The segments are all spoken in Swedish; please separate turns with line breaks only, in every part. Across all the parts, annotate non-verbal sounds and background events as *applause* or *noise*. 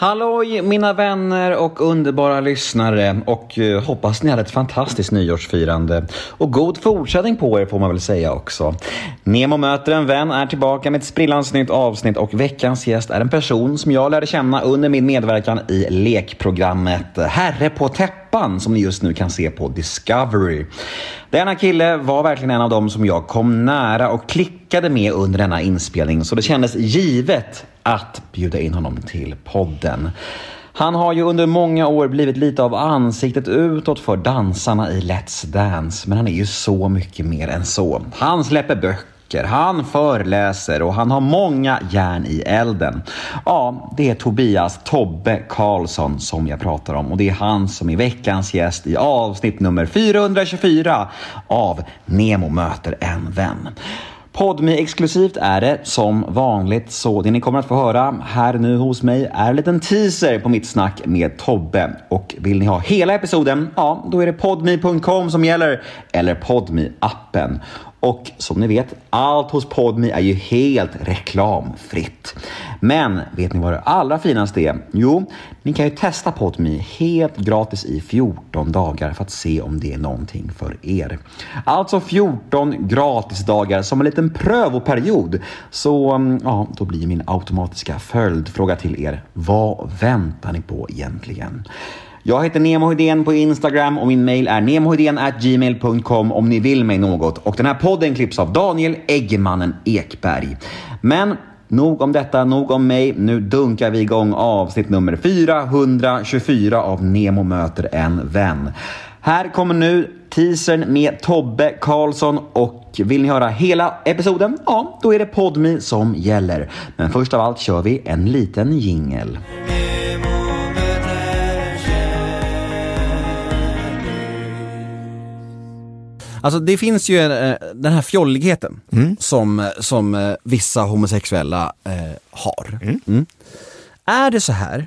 Halloj mina vänner och underbara lyssnare och eh, hoppas ni hade ett fantastiskt nyårsfirande. Och god fortsättning på er får man väl säga också. Nemo möter en vän är tillbaka med ett sprillans nytt avsnitt och veckans gäst är en person som jag lärde känna under min medverkan i lekprogrammet Herre på täppan som ni just nu kan se på Discovery. Denna kille var verkligen en av dem som jag kom nära och klickade med under denna inspelning så det kändes givet att bjuda in honom till podden. Han har ju under många år blivit lite av ansiktet utåt för dansarna i Let's Dance, men han är ju så mycket mer än så. Han släpper böcker han föreläser och han har många järn i elden. Ja, det är Tobias Tobbe Karlsson som jag pratar om och det är han som är veckans gäst i avsnitt nummer 424 av Nemo möter en vän podme exklusivt är det som vanligt, så det ni kommer att få höra här nu hos mig är en liten teaser på mitt snack med Tobbe. Och vill ni ha hela episoden, ja, då är det podme.com som gäller, eller podme appen och som ni vet, allt hos Podme är ju helt reklamfritt. Men vet ni vad det allra finaste är? Jo, ni kan ju testa Podme helt gratis i 14 dagar för att se om det är någonting för er. Alltså 14 gratisdagar som en liten prövoperiod. Så mm, ja, då blir min automatiska följdfråga till er. Vad väntar ni på egentligen? Jag heter Nemohedén på Instagram och min mail är gmail.com om ni vill mig något. Och den här podden klipps av Daniel Eggemannen Ekberg. Men nog om detta, nog om mig. Nu dunkar vi igång avsnitt nummer 424 av Nemo möter en vän. Här kommer nu teasern med Tobbe Karlsson och vill ni höra hela episoden? Ja, då är det Podmi som gäller. Men först av allt kör vi en liten jingel. Alltså det finns ju eh, den här fjolligheten mm. som, som eh, vissa homosexuella eh, har. Mm. Mm. Är det så här?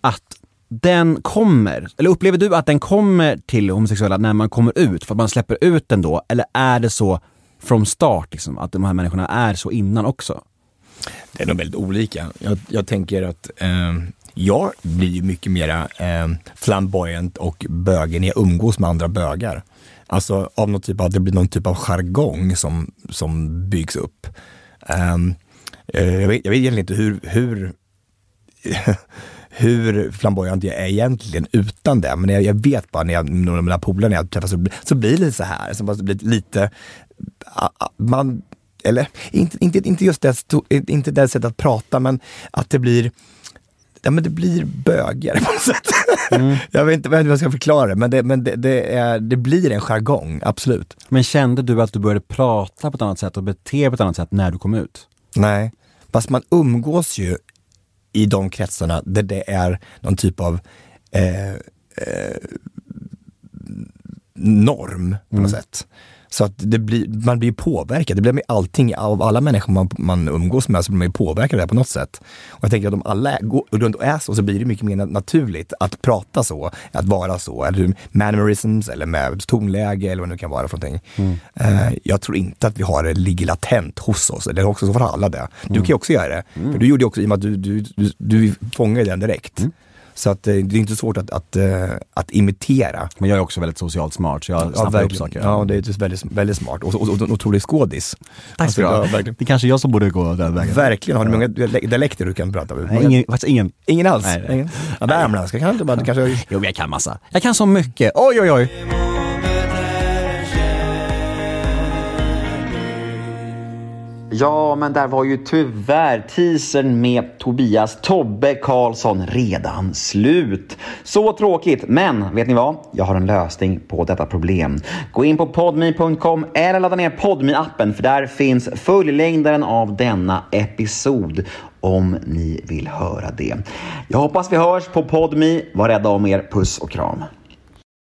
Att den kommer, eller upplever du att den kommer till homosexuella när man kommer ut, för att man släpper ut den då? Eller är det så from start, liksom, att de här människorna är så innan också?
Det är nog väldigt olika. Jag, jag tänker att eh, jag blir mycket mera eh, flamboyant och bögen när jag umgås med andra bögar. Alltså av någon typ av, det blir någon typ av jargong som, som byggs upp. Eh, eh jag, vet, jag vet egentligen inte hur, hur *laughs* hur flamboyant jag är egentligen utan det. Men jag, jag vet bara när jag, med mina polare när jag träffas så, så blir det så här. Så blir lite, man eller inte, inte, inte just det, inte det sättet att prata, men att det blir Ja men det blir bögigare på något sätt. Mm. *laughs* jag, vet inte, hur jag ska förklara det, men, det, men det, det, är, det blir en jargong, absolut.
Men kände du att du började prata på ett annat sätt och bete på ett annat sätt när du kom ut?
Nej, fast man umgås ju i de kretsarna där det är någon typ av eh, eh, norm på något mm. sätt. Så att det blir, man blir påverkad. Det blir med allting, av alla människor man, man umgås med så blir man påverkad av det på något sätt. Och jag tänker att om alla går runt och är så, så blir det mycket mer naturligt att prata så, att vara så. Eller mannerisms eller med tonläge eller vad det nu kan vara för någonting. Mm. Uh, jag tror inte att vi har det ligger latent hos oss, eller också så får alla det. Du mm. kan ju också göra det. Mm. För du gjorde också, i och med att du, du, du, du fångar den direkt. Så att, eh, det är inte svårt att, att, eh, att, imitera.
Men jag är också väldigt socialt smart så jag snappar upp saker.
Ja, det är väldigt, väldigt smart och, och, och en otrolig skådis.
Tack ska alltså, ja, Det är kanske jag som borde gå den vägen.
Verkligen. Har du många dialekter du kan prata
med? Nej, ingen, faktiskt ingen.
Ingen alls? Nej, nej. Ja, värmländska kan du bara, kanske...
Jo, jag kan massa. Jag kan så mycket. Oj, oj, oj. Ja, men där var ju tyvärr teasern med Tobias Tobbe Karlsson redan slut. Så tråkigt, men vet ni vad? Jag har en lösning på detta problem. Gå in på podme.com eller ladda ner podme appen för där finns fullängdaren av denna episod om ni vill höra det. Jag hoppas vi hörs på Podme. Var rädda om er. Puss och kram.